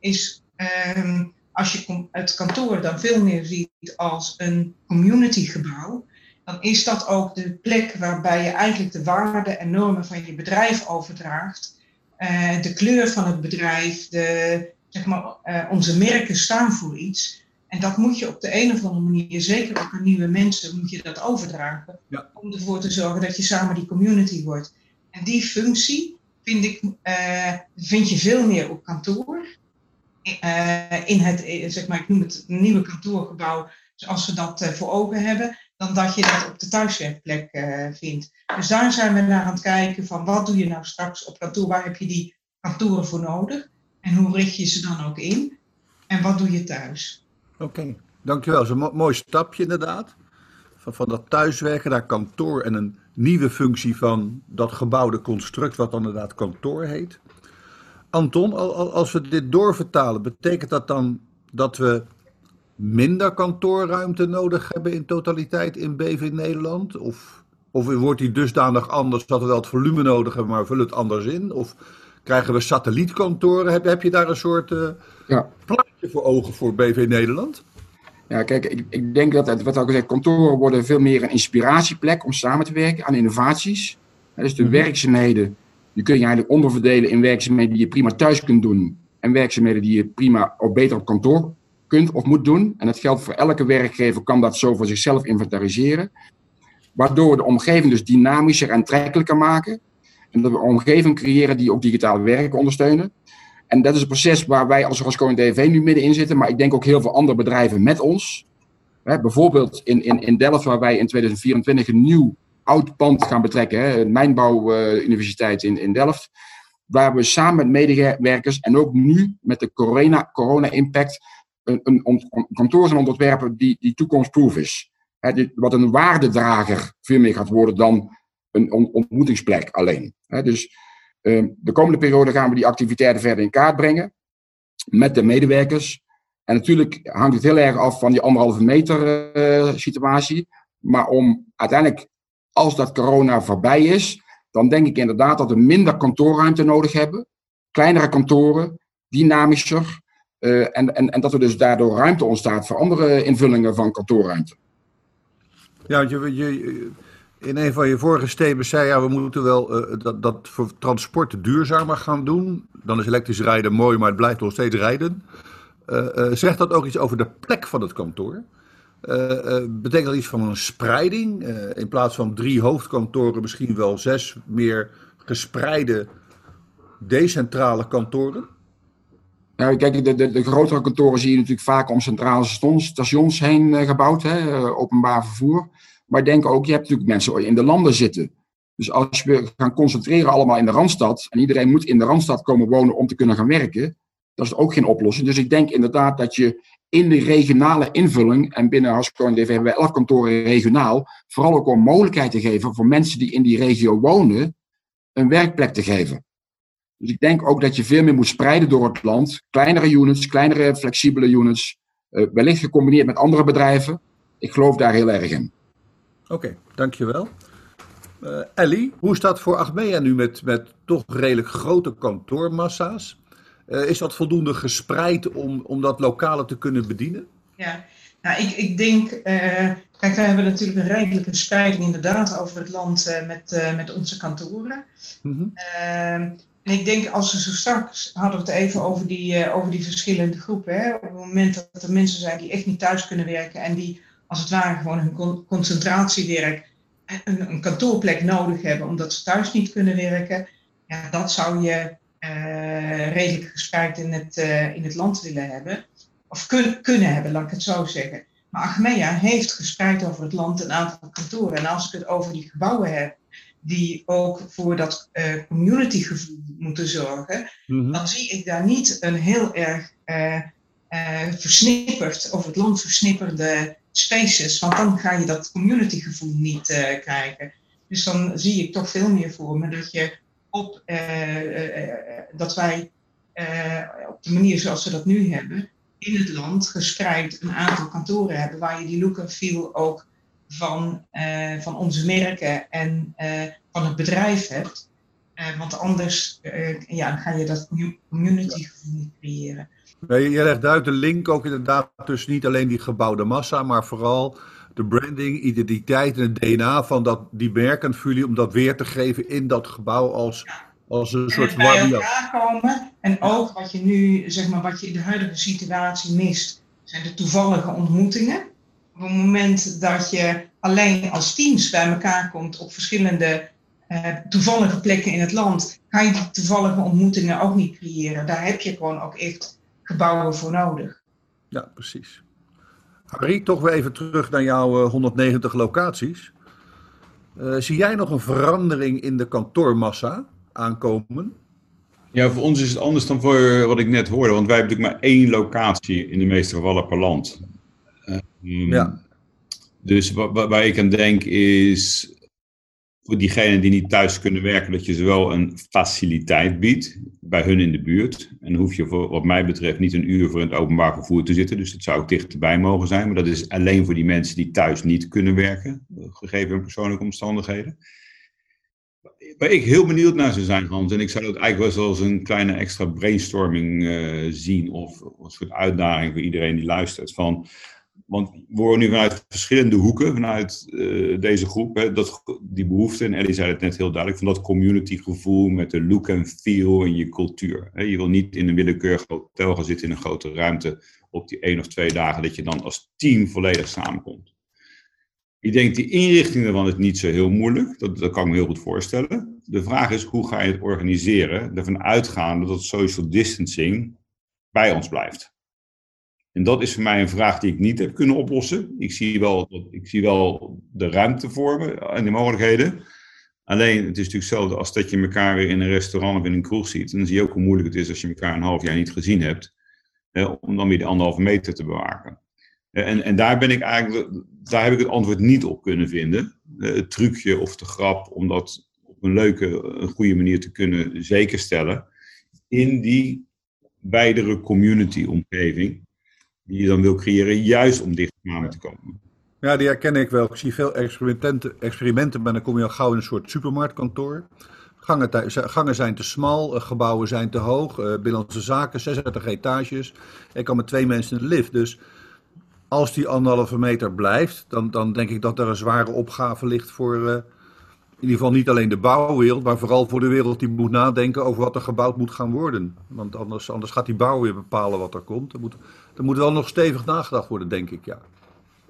is ehm, als je het kantoor dan veel meer ziet als een communitygebouw, dan is dat ook de plek waarbij je eigenlijk de waarden en normen van je bedrijf overdraagt. Uh, de kleur van het bedrijf, de, zeg maar, uh, onze merken staan voor iets. En dat moet je op de een of andere manier, zeker ook aan nieuwe mensen, moet je dat overdragen. Ja. Om ervoor te zorgen dat je samen die community wordt. En die functie vind, ik, uh, vind je veel meer op kantoor. Uh, in het, zeg maar, ik noem het nieuwe kantoorgebouw, zoals we dat uh, voor ogen hebben, dan dat je dat op de thuiswerkplek vindt. Dus daar zijn we naar aan het kijken van wat doe je nou straks op kantoor, waar heb je die kantoren voor nodig en hoe richt je ze dan ook in en wat doe je thuis. Oké, dankjewel. Dat is een mooi stapje inderdaad. Van, van dat thuiswerken naar kantoor en een nieuwe functie van dat gebouwde construct, wat dan inderdaad kantoor heet. Anton, als we dit doorvertalen, betekent dat dan dat we minder kantoorruimte nodig hebben in totaliteit in BV Nederland? Of, of wordt die dusdanig anders dat we wel het volume nodig hebben, maar vullen het anders in? Of krijgen we satellietkantoren? Heb, heb je daar een soort uh, ja. plaatje voor ogen voor BV Nederland? Ja, kijk, ik, ik denk dat, het, wat al gezegd, kantoren worden veel meer een inspiratieplek om samen te werken aan innovaties. Dus de mhm. werkzaamheden, die kun je eigenlijk onderverdelen in werkzaamheden die je prima thuis kunt doen. En werkzaamheden die je prima of beter op kantoor kunt of moet doen. En dat geldt voor elke werkgever, kan dat zo voor zichzelf inventariseren. Waardoor we de omgeving dus dynamischer en aantrekkelijker maken. Een omgeving creëren die ook digitale werken ondersteunen. En dat is een proces waar wij als Roscoe DV nu middenin zitten, maar ik denk ook heel veel andere bedrijven met ons. bijvoorbeeld in, in, in Delft, waar wij in 2024 een nieuw oud pand gaan betrekken, hè, Mijnbouw Universiteit in, in Delft. Waar we samen met medewerkers en ook nu met de corona, corona een, een, een kantoor gaan ontwerpen die, die toekomstproof is. Hè, wat een waardedrager veel meer gaat worden dan een ontmoetingsplek alleen. dus Ehm, de komende periode gaan we die activiteiten verder in kaart brengen met de medewerkers. En natuurlijk hangt het heel erg af van die anderhalve meter uh, situatie. Maar om uiteindelijk, als dat corona voorbij is, dan denk ik inderdaad dat we minder kantoorruimte nodig hebben. Kleinere kantoren, dynamischer. Uh, en, en, en dat er dus daardoor ruimte ontstaat voor andere invullingen van kantoorruimte. Ja, je, je, in een van je vorige statements zei ja, we moeten wel uh, dat, dat voor transport duurzamer gaan doen. Dan is elektrisch rijden mooi, maar het blijft nog steeds rijden. Uh, uh, zegt dat ook iets over de plek van het kantoor? betekent dat iets van een spreiding? in plaats van drie hoofdkantoren, misschien wel zes meer gespreide decentrale kantoren? Nou, kijk, de, de, de, grotere kantoren zie je natuurlijk vaak om centrale stations heen gebouwd, hè, openbaar vervoer. Maar denk ook, je hebt natuurlijk mensen in de landen zitten. Dus als we gaan concentreren allemaal in de Randstad en iedereen moet in de Randstad komen wonen om te kunnen gaan werken, dat is ook geen oplossing. Dus ik denk inderdaad dat je in de regionale invulling, en binnen Hasco en DV hebben we elf kantoren regionaal, vooral ook om mogelijkheid te geven voor mensen die in die regio wonen, een werkplek te geven. Dus ik denk ook dat je veel meer moet spreiden door het land. Kleinere units, kleinere flexibele units, eh, wellicht gecombineerd met andere bedrijven. Ik geloof daar heel erg in. Oké, dankjewel. Uh, Ellie, hoe is dat voor Achmea nu met, met toch redelijk grote kantoormassa's? Uh, is dat voldoende gespreid om, om dat lokale te kunnen bedienen? Ja, nou, ik, ik denk, uh, kijk, we hebben natuurlijk een redelijke spreiding inderdaad over het land met, met onze kantoren. Mm en ik denk, als we zo straks hadden we het even over die, over die verschillende groepen. Hè? Op het moment dat er mensen zijn die echt niet thuis kunnen werken en die als het ware gewoon hun concentratiewerk een, een kantoorplek nodig hebben omdat ze thuis niet kunnen werken, ja, dat zou je uh, redelijk gespreid in het, uh, in het land willen hebben. Of kun, kunnen hebben, laat ik het zo zeggen. Maar Achmea heeft gespreid over het land een aantal kantoren. En als ik het over die gebouwen heb, die ook voor dat uh, communitygevoel moeten zorgen, mhm. dan zie ik daar niet een heel erg versnipperd, over het land versnipperde spaces, want dan ga je dat communitygevoel niet uh, krijgen. Dus dan zie ik toch veel meer voor me dat je op uh, uh, dat wij op de manier zoals we dat nu hebben, in het land gespreid een aantal kantoren hebben waar je die look en feel ook van, van onze merken en van het bedrijf hebt. want anders ja, ga je dat community gevoel niet creëren. Nee, je legt uit de link ook inderdaad tussen niet alleen die gebouwde massa, maar vooral de branding, identiteit en het DNA van dat, die merken voor jullie om dat weer te geven in dat gebouw als, als een soort van bij elkaar komen en ook wat je nu, zeg maar, wat je in de huidige situatie mist, zijn de toevallige ontmoetingen. Op het moment dat je alleen als teams bij elkaar komt op verschillende uh, toevallige plekken in het land, kan je die toevallige ontmoetingen ook niet creëren. Daar heb je gewoon ook echt gebouwen voor nodig. Ja, precies. Harry, toch weer even terug naar jouw 190 eh, locaties. Uh, zie jij nog een verandering in de kantoormassa aankomen? Ja, voor ons is het anders dan voor wat ik net hoorde. Want wij hebben natuurlijk maar één locatie in de meeste gevallen per land. Uh, ja. Dus waar ik aan denk is voor diegenen die niet thuis kunnen werken, dat je ze wel een faciliteit biedt bij hun in de buurt. En hoef je voor, wat mij betreft niet een uur voor in het openbaar vervoer te zitten. Dus dat zou ook dichterbij mogen zijn. Maar dat is alleen voor die mensen die thuis niet kunnen werken, gegeven hun persoonlijke omstandigheden. Waar ik heel benieuwd naar zou zijn, Hans, en ik zou dat eigenlijk wel eens als een kleine extra brainstorming uh, zien, of als een soort uitdaging voor iedereen die luistert. Van, want we horen nu vanuit verschillende hoeken, vanuit uh, deze groep, hè, dat, die behoefte, en Ellie zei het net heel duidelijk, van dat community gevoel met de look en feel in je cultuur. Hè. Je wil niet in een willekeurig hotel gaan zitten in een grote ruimte op die één of twee dagen, dat je dan als team volledig samenkomt. Ik denk, die inrichting daarvan is niet zo heel moeilijk, dat, dat kan ik me heel goed voorstellen. De vraag is, hoe ga je het organiseren, ervan uitgaande dat social distancing bij ons blijft. En dat is voor mij een vraag die ik niet heb kunnen oplossen. Ik zie wel, ik zie wel de ruimte vormen en de mogelijkheden. Alleen, het is natuurlijk zo als dat je elkaar weer in een restaurant of in een kroeg ziet. Dan zie je ook hoe moeilijk het is als je elkaar een half jaar niet gezien hebt. Hè, om dan weer de anderhalve meter te bewaken. En, en daar ben ik eigenlijk, daar heb ik het antwoord niet op kunnen vinden. Het trucje of de grap om dat op een leuke, een goede manier te kunnen zekerstellen. In die wijdere community-omgeving die je dan wil creëren, juist om dicht te komen. Ja, die herken ik wel. Ik zie veel experimenten, experimenten maar dan kom je al gauw in een soort supermarktkantoor. Gangen, zijn te smal, eh, gebouwen zijn te hoog, uh, binnenlandse zaken, 36 etages. Ik kan met twee mensen in de lift. Dus als die anderhalve meter blijft, dan, dan denk ik dat er een zware opgave ligt voor uh, in ieder geval niet alleen de bouwwereld, maar vooral voor de wereld die moet nadenken over wat er gebouwd moet gaan worden. Want anders, anders gaat die bouw weer bepalen wat er komt. Er moet, er moet wel nog stevig nagedacht worden, denk ik, ja.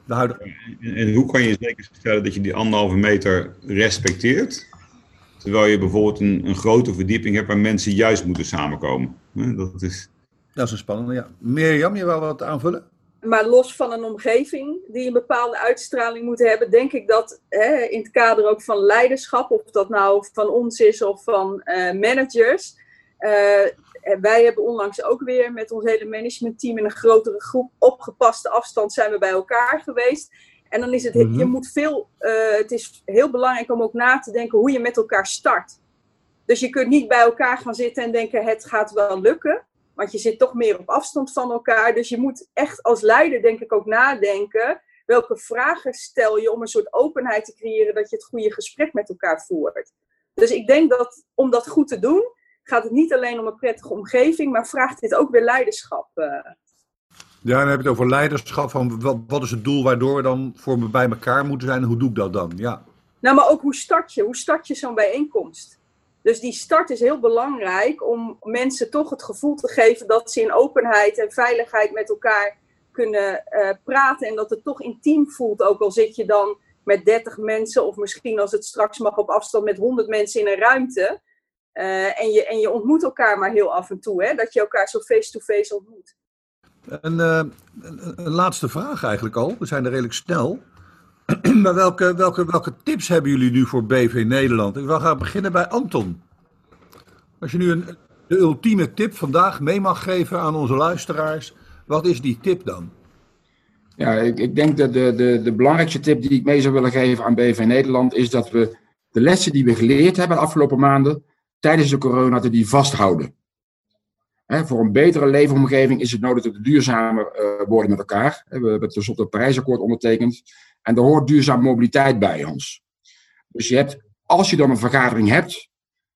De huidige... En hoe kan je zeker stellen dat je die anderhalve meter respecteert? Terwijl je bijvoorbeeld een, een grote verdieping hebt waar mensen juist moeten samenkomen. Dat is... Dat is een spannende, ja. Mirjam, je wil wat aanvullen? Maar los van een omgeving die een bepaalde uitstraling moet hebben, denk ik dat hè, in het kader ook van leiderschap, of dat nou van ons is of van uh, managers. Uh, wij hebben onlangs ook weer met ons hele managementteam in een grotere groep op gepaste afstand zijn we bij elkaar geweest. En dan is het, mm je moet veel, uh, het is heel belangrijk om ook na te denken hoe je met elkaar start. Dus je kunt niet bij elkaar gaan zitten en denken het gaat wel lukken. Want je zit toch meer op afstand van elkaar. Dus je moet echt als leider, denk ik, ook nadenken. Welke vragen stel je om een soort openheid te creëren dat je het goede gesprek met elkaar voert. Dus ik denk dat om dat goed te doen, gaat het niet alleen om een prettige omgeving, maar vraagt dit ook weer leiderschap. Uh. Ja, dan heb je het over leiderschap. Van wat, wat is het doel waardoor we dan voor bij elkaar moeten zijn en hoe doe ik dat dan? Ja. Nou, maar ook hoe start je? Hoe start je zo'n bijeenkomst? Dus die start is heel belangrijk om mensen toch het gevoel te geven dat ze in openheid en veiligheid met elkaar kunnen uh, praten. En dat het toch intiem voelt, ook al zit je dan met 30 mensen of misschien als het straks mag op afstand met 100 mensen in een ruimte. Uh, en, je, en je ontmoet elkaar maar heel af en toe, hè? dat je elkaar zo face-to-face ontmoet. Een, een, laatste vraag eigenlijk al, we zijn er redelijk snel. maar welke, welke, welke tips hebben jullie nu voor BV Nederland? Ik wil gaan beginnen bij Anton. Als je nu een, de ultieme tip vandaag mee mag geven aan onze luisteraars, wat is die tip dan? Ja, ik, ik denk dat de, de, de belangrijkste tip die ik mee zou willen geven aan BV Nederland is dat we de lessen die we geleerd hebben de afgelopen maanden tijdens de corona, te die vasthouden. voor een betere leefomgeving is het nodig dat we duurzamer uh, worden met elkaar. We hebben tenslotte het Parijsakkoord ondertekend. En daar hoort duurzame mobiliteit bij ons. Dus je hebt, als je dan een vergadering hebt,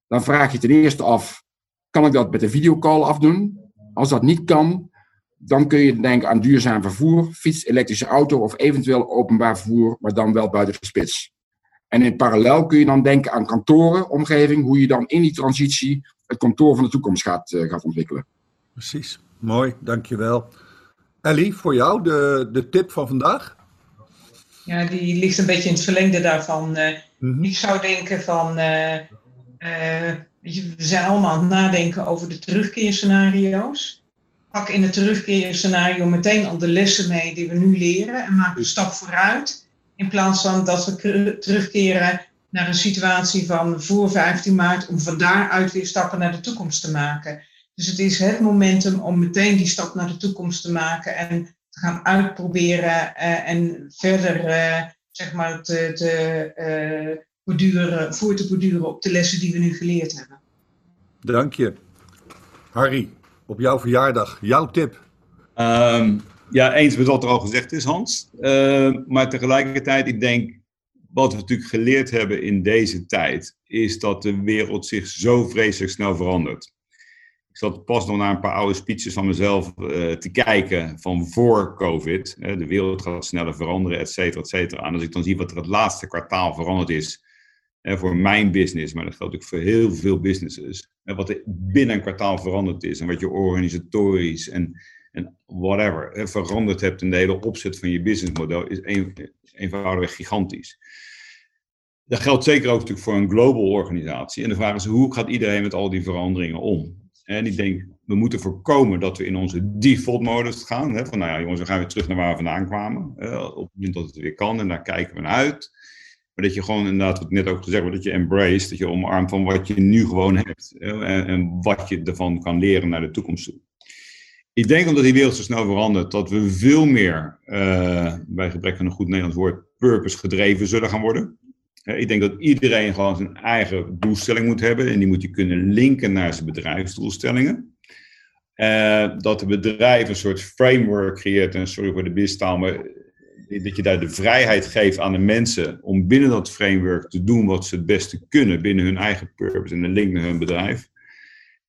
dan vraag je ten eerste af, kan ik dat met een videocall afdoen? Als dat niet kan, dan kun je denken aan duurzaam vervoer, fiets, elektrische auto of eventueel openbaar vervoer, maar dan wel buiten de spits. En in parallel kun je dan denken aan kantoren, omgeving, hoe je dan in die transitie het kantoor van de toekomst gaat, gaat ontwikkelen. Precies, mooi, dankjewel. Ellie, voor jou de, de tip van vandaag? Ja, die ligt een beetje in het verlengde daarvan. Uh, Ik zou denken van, uh, we zijn allemaal aan het nadenken over de terugkeerscenario's. Pak in het terugkeerscenario meteen al de lessen mee die we nu leren en maak een stap vooruit. In plaats van dat we terugkeren naar een situatie van voor 15 maart om van daaruit weer stappen naar de toekomst te maken. Dus het is het momentum om meteen die stap naar de toekomst te maken en gaan uitproberen uh, en verder uh, zeg maar te, te uh, borduren, voor te borduren op de lessen die we nu geleerd hebben. Dank je. Harry, op jouw verjaardag, jouw tip. Um, ja, eens met wat er al gezegd is, Hans. Uh, maar tegelijkertijd, ik denk, wat we natuurlijk geleerd hebben in deze tijd, is dat de wereld zich zo vreselijk snel verandert. Zat pas nog naar een paar oude speeches van mezelf uh, te kijken van voor COVID. De wereld gaat sneller veranderen, et cetera, et cetera. En als ik dan zie wat er het laatste kwartaal veranderd is voor mijn business, maar dat geldt ook voor heel veel businesses. wat er binnen een kwartaal veranderd is en wat je organisatorisch en en whatever veranderd hebt in de hele opzet van je businessmodel, is een, eenvoudigweg gigantisch. Dat geldt zeker ook natuurlijk voor een global organisatie. En de vraag is, hoe gaat iedereen met al die veranderingen om? En ik denk, we moeten voorkomen dat we in onze default modus gaan. Hè, van nou ja, jongens, we gaan weer terug naar waar we vandaan kwamen. op het moment dat het weer kan en daar kijken we naar uit. Maar dat je gewoon inderdaad, wat net ook gezegd wordt, dat je embrace, dat je omarmt van wat je nu gewoon hebt. En, en wat je ervan kan leren naar de toekomst toe. Ik denk omdat die wereld zo snel verandert, dat we veel meer, uh, bij gebrek aan een goed Nederlands woord, purpose gedreven zullen gaan worden. Ik denk dat iedereen gewoon zijn eigen doelstelling moet hebben en die moet je kunnen linken naar zijn bedrijfsdoelstellingen. Uh, dat de bedrijf een soort framework creëert, en sorry voor de bistaal, maar dat je daar de vrijheid geeft aan de mensen om binnen dat framework te doen wat ze het beste kunnen binnen hun eigen purpose en de link naar hun bedrijf.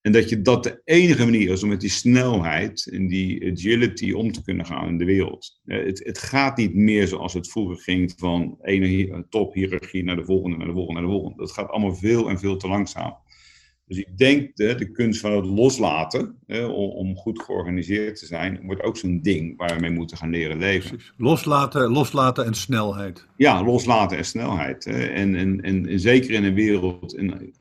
En dat je dat de enige manier is om met die snelheid en die agility om te kunnen gaan in de wereld. Eh, het, het gaat niet meer zoals het vroeger ging van ene tophierarchie naar de volgende, naar de volgende, naar de volgende. Dat gaat allemaal veel en veel te langzaam. Dus ik denk de, de kunst van het loslaten, om, om, goed georganiseerd te zijn, wordt ook zo'n ding waar we mee moeten gaan leren leven. Precies. Loslaten, loslaten en snelheid. Ja, loslaten en snelheid. En, en, en, en zeker in een wereld, in,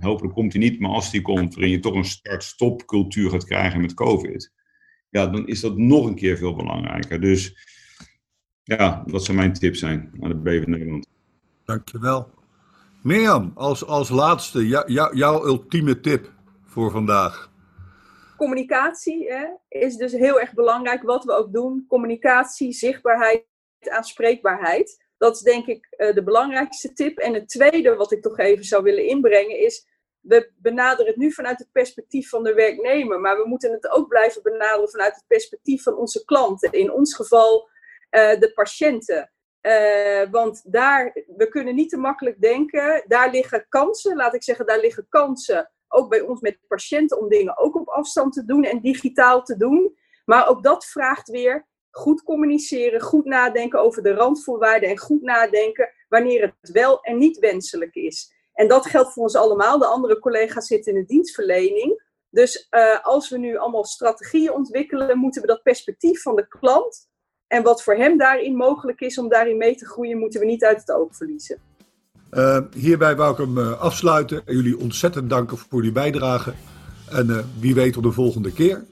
hopelijk komt hij niet, maar als die komt, waarin je toch een start-stop cultuur gaat krijgen met COVID, ja, dan is dat nog een keer veel belangrijker. Dus ja, dat zou mijn tip zijn aan de BV Nederland. Dankjewel. Mirjam, als, als laatste, jouw ultieme tip voor vandaag. Communicatie hè, is dus heel erg belangrijk, wat we ook doen. Communicatie, zichtbaarheid, aanspreekbaarheid. Dat is denk ik uh, de belangrijkste tip. En het tweede wat ik toch even zou willen inbrengen is, we benaderen het nu vanuit het perspectief van de werknemer, maar we moeten het ook blijven benaderen vanuit het perspectief van onze klanten. In ons geval uh, de patiënten. Uh, want daar, we kunnen niet te makkelijk denken, daar liggen kansen, laat ik zeggen, daar liggen kansen, ook bij ons met patiënten, om dingen ook op afstand te doen en digitaal te doen. Maar ook dat vraagt weer goed communiceren, goed nadenken over de randvoorwaarden en goed nadenken wanneer het wel en niet wenselijk is. En dat geldt voor ons allemaal. De andere collega's zitten in de dienstverlening. Dus uh, als we nu allemaal strategieën ontwikkelen, moeten we dat perspectief van de klant en wat voor hem daarin mogelijk is om daarin mee te groeien, moeten we niet uit het oog verliezen. Uh, hierbij wou ik hem uh, afsluiten en jullie ontzettend danken voor jullie bijdrage. En wie weet tot de volgende keer.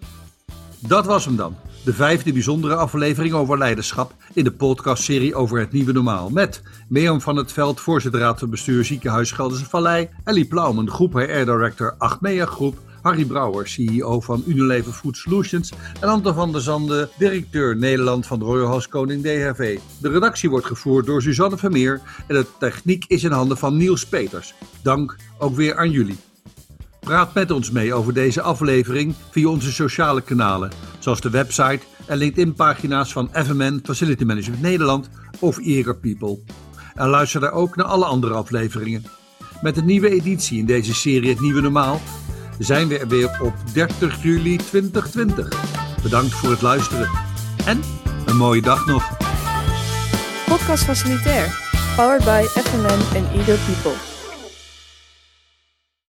Dat was hem dan. De vijfde bijzondere aflevering over leiderschap in de podcastserie over het nieuwe normaal. Met Mirjam van het Veld, voorzitter raad van bestuur ziekenhuis Gelderse Vallei. Ellie Plaumen, groep HR Director Achmea Groep. Harry Brouwer, CEO van Unilever Food Solutions. En Anton van der Zande, directeur Nederland van de Royal House Koning DHV. De redactie wordt gevoerd door Suzanne Vermeer. En de techniek is in handen van Niels Peters. Dank ook weer aan jullie. Praat met ons mee over deze aflevering via onze sociale kanalen, zoals de website en LinkedIn-pagina's van FMN Facility Management Nederland of Eager People. En luister daar ook naar alle andere afleveringen. Met een nieuwe editie in deze serie Het Nieuwe Normaal zijn we er weer op 30 juli 2020. Bedankt voor het luisteren en een mooie dag nog. Podcast Facilitair, powered by FMN en Eager People.